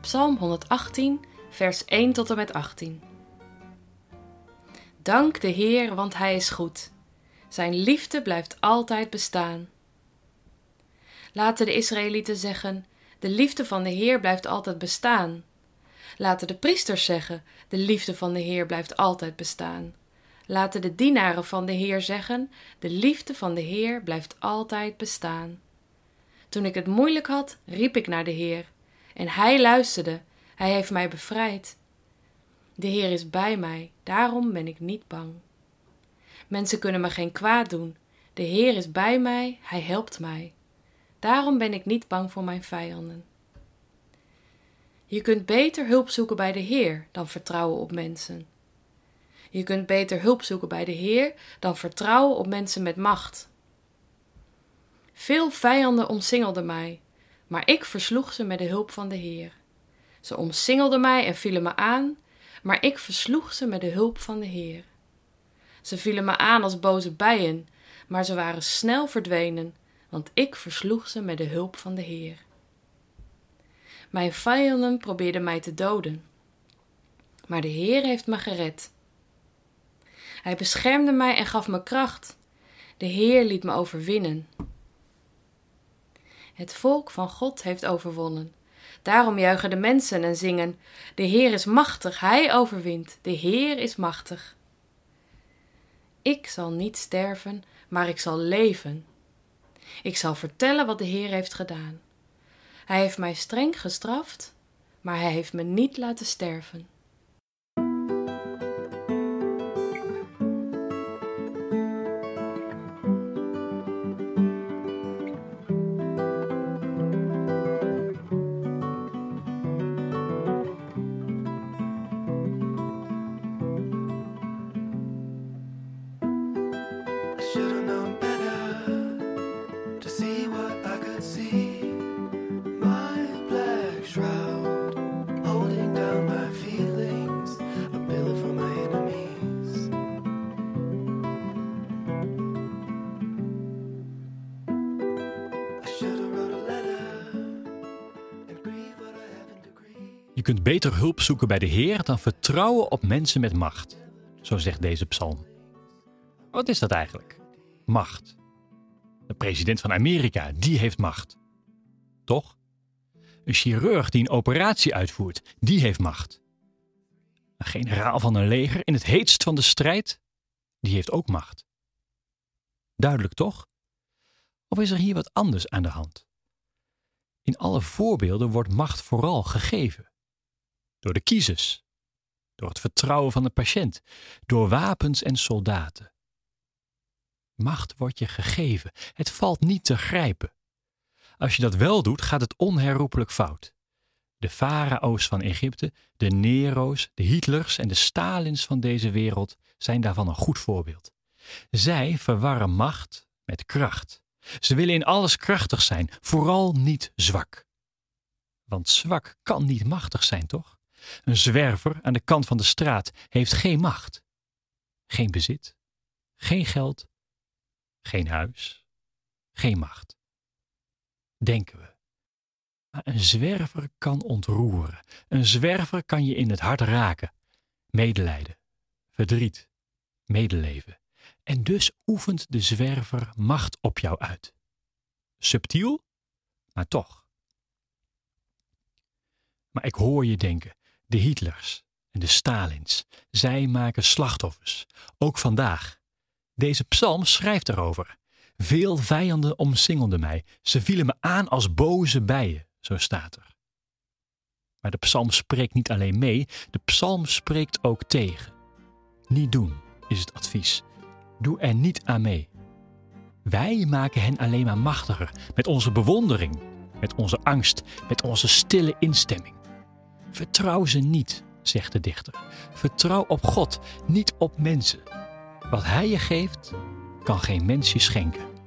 Psalm 118, vers 1 tot en met 18. Dank de Heer, want Hij is goed. Zijn liefde blijft altijd bestaan. Laten de Israëlieten zeggen: De liefde van de Heer blijft altijd bestaan. Laten de priesters zeggen: De liefde van de Heer blijft altijd bestaan. Laten de dienaren van de Heer zeggen: De liefde van de Heer blijft altijd bestaan. Toen ik het moeilijk had, riep ik naar de Heer. En Hij luisterde, Hij heeft mij bevrijd. De Heer is bij mij, daarom ben ik niet bang. Mensen kunnen me geen kwaad doen. De Heer is bij mij, Hij helpt mij. Daarom ben ik niet bang voor mijn vijanden. Je kunt beter hulp zoeken bij de Heer dan vertrouwen op mensen. Je kunt beter hulp zoeken bij de Heer dan vertrouwen op mensen met macht. Veel vijanden omsingelden mij, maar ik versloeg ze met de hulp van de Heer. Ze omsingelden mij en vielen me aan, maar ik versloeg ze met de hulp van de Heer. Ze vielen me aan als boze bijen, maar ze waren snel verdwenen, want ik versloeg ze met de hulp van de Heer. Mijn vijanden probeerden mij te doden, maar de Heer heeft me gered. Hij beschermde mij en gaf me kracht. De Heer liet me overwinnen. Het volk van God heeft overwonnen. Daarom juichen de mensen en zingen: De Heer is machtig, Hij overwint, de Heer is machtig. Ik zal niet sterven, maar ik zal leven. Ik zal vertellen wat de Heer heeft gedaan. Hij heeft mij streng gestraft, maar Hij heeft me niet laten sterven. Je kunt beter hulp zoeken bij de Heer dan vertrouwen op mensen met macht. Zo zegt deze psalm. Wat is dat eigenlijk? Macht. De president van Amerika, die heeft macht. Toch? Een chirurg die een operatie uitvoert, die heeft macht. Een generaal van een leger in het heetst van de strijd, die heeft ook macht. Duidelijk toch? Of is er hier wat anders aan de hand? In alle voorbeelden wordt macht vooral gegeven. Door de kiezers, door het vertrouwen van de patiënt, door wapens en soldaten. Macht wordt je gegeven, het valt niet te grijpen. Als je dat wel doet, gaat het onherroepelijk fout. De farao's van Egypte, de Nero's, de Hitlers en de Stalins van deze wereld zijn daarvan een goed voorbeeld. Zij verwarren macht met kracht. Ze willen in alles krachtig zijn, vooral niet zwak. Want zwak kan niet machtig zijn, toch? Een zwerver aan de kant van de straat heeft geen macht. Geen bezit, geen geld, geen huis, geen macht. Denken we. Maar een zwerver kan ontroeren. Een zwerver kan je in het hart raken. Medelijden, verdriet, medeleven. En dus oefent de zwerver macht op jou uit. Subtiel, maar toch. Maar ik hoor je denken, de Hitlers en de Stalins, zij maken slachtoffers, ook vandaag. Deze psalm schrijft erover. Veel vijanden omsingelden mij, ze vielen me aan als boze bijen, zo staat er. Maar de psalm spreekt niet alleen mee, de psalm spreekt ook tegen. Niet doen is het advies. Doe er niet aan mee. Wij maken hen alleen maar machtiger met onze bewondering, met onze angst, met onze stille instemming. Vertrouw ze niet, zegt de dichter. Vertrouw op God, niet op mensen. Wat Hij je geeft, kan geen mens je schenken.